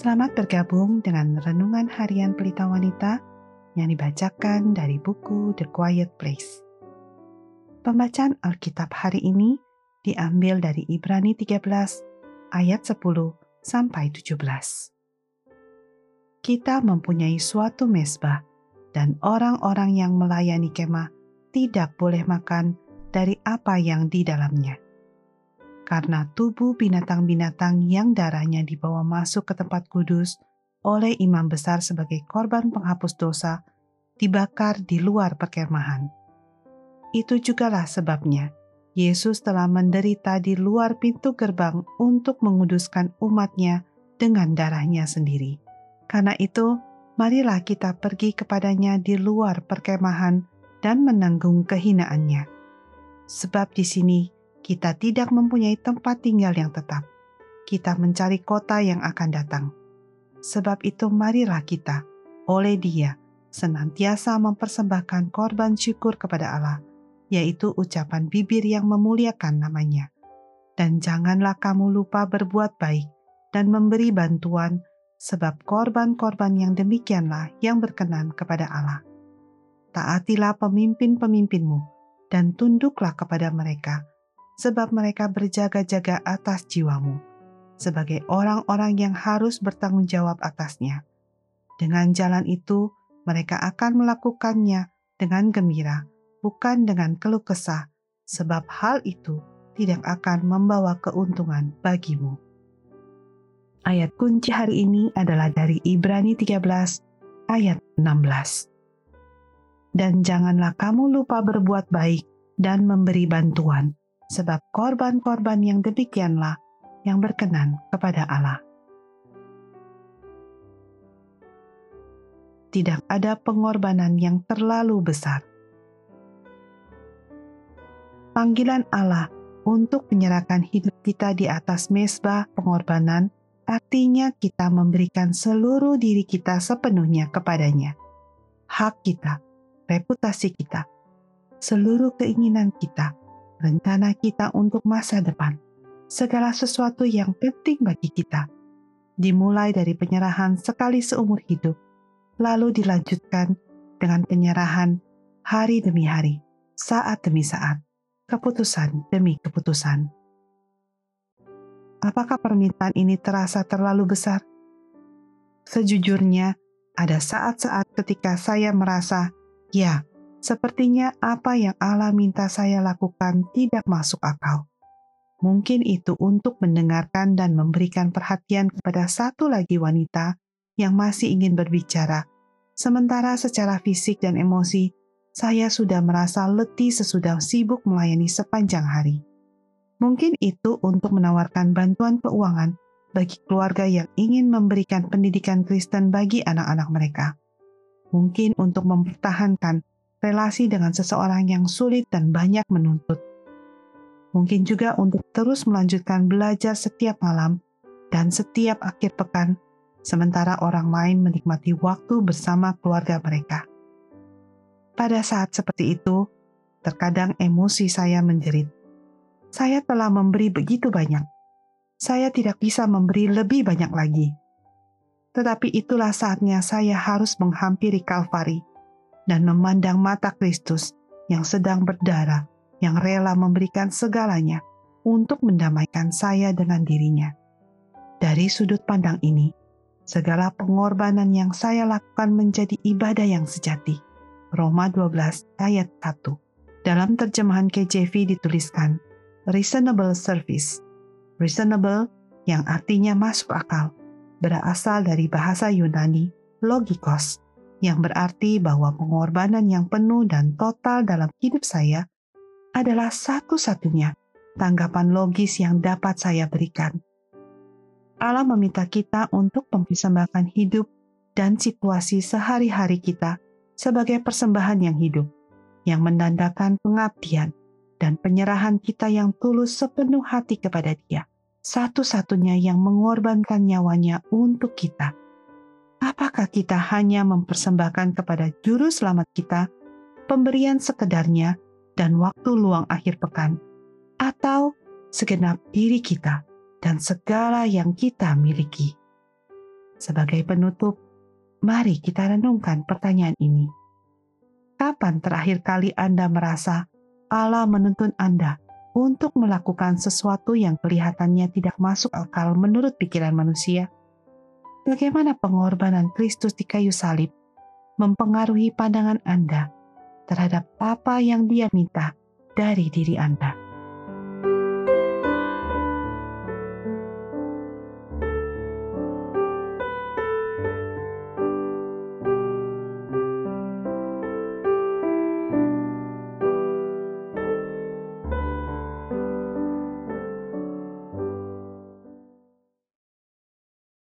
Selamat bergabung dengan Renungan Harian Pelita Wanita yang dibacakan dari buku The Quiet Place. Pembacaan Alkitab hari ini diambil dari Ibrani 13 ayat 10 sampai 17. Kita mempunyai suatu mesbah dan orang-orang yang melayani kemah tidak boleh makan dari apa yang di dalamnya karena tubuh binatang-binatang yang darahnya dibawa masuk ke tempat kudus oleh imam besar sebagai korban penghapus dosa dibakar di luar perkemahan. Itu jugalah sebabnya Yesus telah menderita di luar pintu gerbang untuk menguduskan umatnya dengan darahnya sendiri. Karena itu, marilah kita pergi kepadanya di luar perkemahan dan menanggung kehinaannya. Sebab di sini kita tidak mempunyai tempat tinggal yang tetap. Kita mencari kota yang akan datang. Sebab itu marilah kita, oleh dia, senantiasa mempersembahkan korban syukur kepada Allah, yaitu ucapan bibir yang memuliakan namanya. Dan janganlah kamu lupa berbuat baik dan memberi bantuan, sebab korban-korban yang demikianlah yang berkenan kepada Allah. Taatilah pemimpin-pemimpinmu, dan tunduklah kepada mereka, sebab mereka berjaga-jaga atas jiwamu, sebagai orang-orang yang harus bertanggung jawab atasnya. Dengan jalan itu, mereka akan melakukannya dengan gembira, bukan dengan keluh kesah, sebab hal itu tidak akan membawa keuntungan bagimu. Ayat kunci hari ini adalah dari Ibrani 13 ayat 16. Dan janganlah kamu lupa berbuat baik dan memberi bantuan, sebab korban-korban yang demikianlah yang berkenan kepada Allah. Tidak ada pengorbanan yang terlalu besar. Panggilan Allah untuk menyerahkan hidup kita di atas mesbah pengorbanan artinya kita memberikan seluruh diri kita sepenuhnya kepadanya. Hak kita, reputasi kita, seluruh keinginan kita, rencana kita untuk masa depan, segala sesuatu yang penting bagi kita, dimulai dari penyerahan sekali seumur hidup, lalu dilanjutkan dengan penyerahan hari demi hari, saat demi saat, keputusan demi keputusan. Apakah permintaan ini terasa terlalu besar? Sejujurnya, ada saat-saat ketika saya merasa, ya, Sepertinya apa yang Allah minta saya lakukan tidak masuk akal. Mungkin itu untuk mendengarkan dan memberikan perhatian kepada satu lagi wanita yang masih ingin berbicara, sementara secara fisik dan emosi saya sudah merasa letih sesudah sibuk melayani sepanjang hari. Mungkin itu untuk menawarkan bantuan keuangan bagi keluarga yang ingin memberikan pendidikan Kristen bagi anak-anak mereka. Mungkin untuk mempertahankan relasi dengan seseorang yang sulit dan banyak menuntut. Mungkin juga untuk terus melanjutkan belajar setiap malam dan setiap akhir pekan, sementara orang lain menikmati waktu bersama keluarga mereka. Pada saat seperti itu, terkadang emosi saya menjerit. Saya telah memberi begitu banyak. Saya tidak bisa memberi lebih banyak lagi. Tetapi itulah saatnya saya harus menghampiri Kalvari dan memandang mata Kristus yang sedang berdarah, yang rela memberikan segalanya untuk mendamaikan saya dengan dirinya. Dari sudut pandang ini, segala pengorbanan yang saya lakukan menjadi ibadah yang sejati. Roma 12 ayat 1. Dalam terjemahan KJV dituliskan, reasonable service. Reasonable yang artinya masuk akal, berasal dari bahasa Yunani logikos, yang berarti bahwa pengorbanan yang penuh dan total dalam hidup saya adalah satu-satunya tanggapan logis yang dapat saya berikan. Allah meminta kita untuk mempersembahkan hidup dan situasi sehari-hari kita sebagai persembahan yang hidup, yang menandakan pengabdian dan penyerahan kita yang tulus sepenuh hati kepada Dia, satu-satunya yang mengorbankan nyawanya untuk kita apakah kita hanya mempersembahkan kepada juru selamat kita pemberian sekedarnya dan waktu luang akhir pekan, atau segenap diri kita dan segala yang kita miliki. Sebagai penutup, mari kita renungkan pertanyaan ini. Kapan terakhir kali Anda merasa Allah menuntun Anda untuk melakukan sesuatu yang kelihatannya tidak masuk akal menurut pikiran manusia? Bagaimana pengorbanan Kristus di kayu salib mempengaruhi pandangan Anda terhadap apa yang Dia minta dari diri Anda?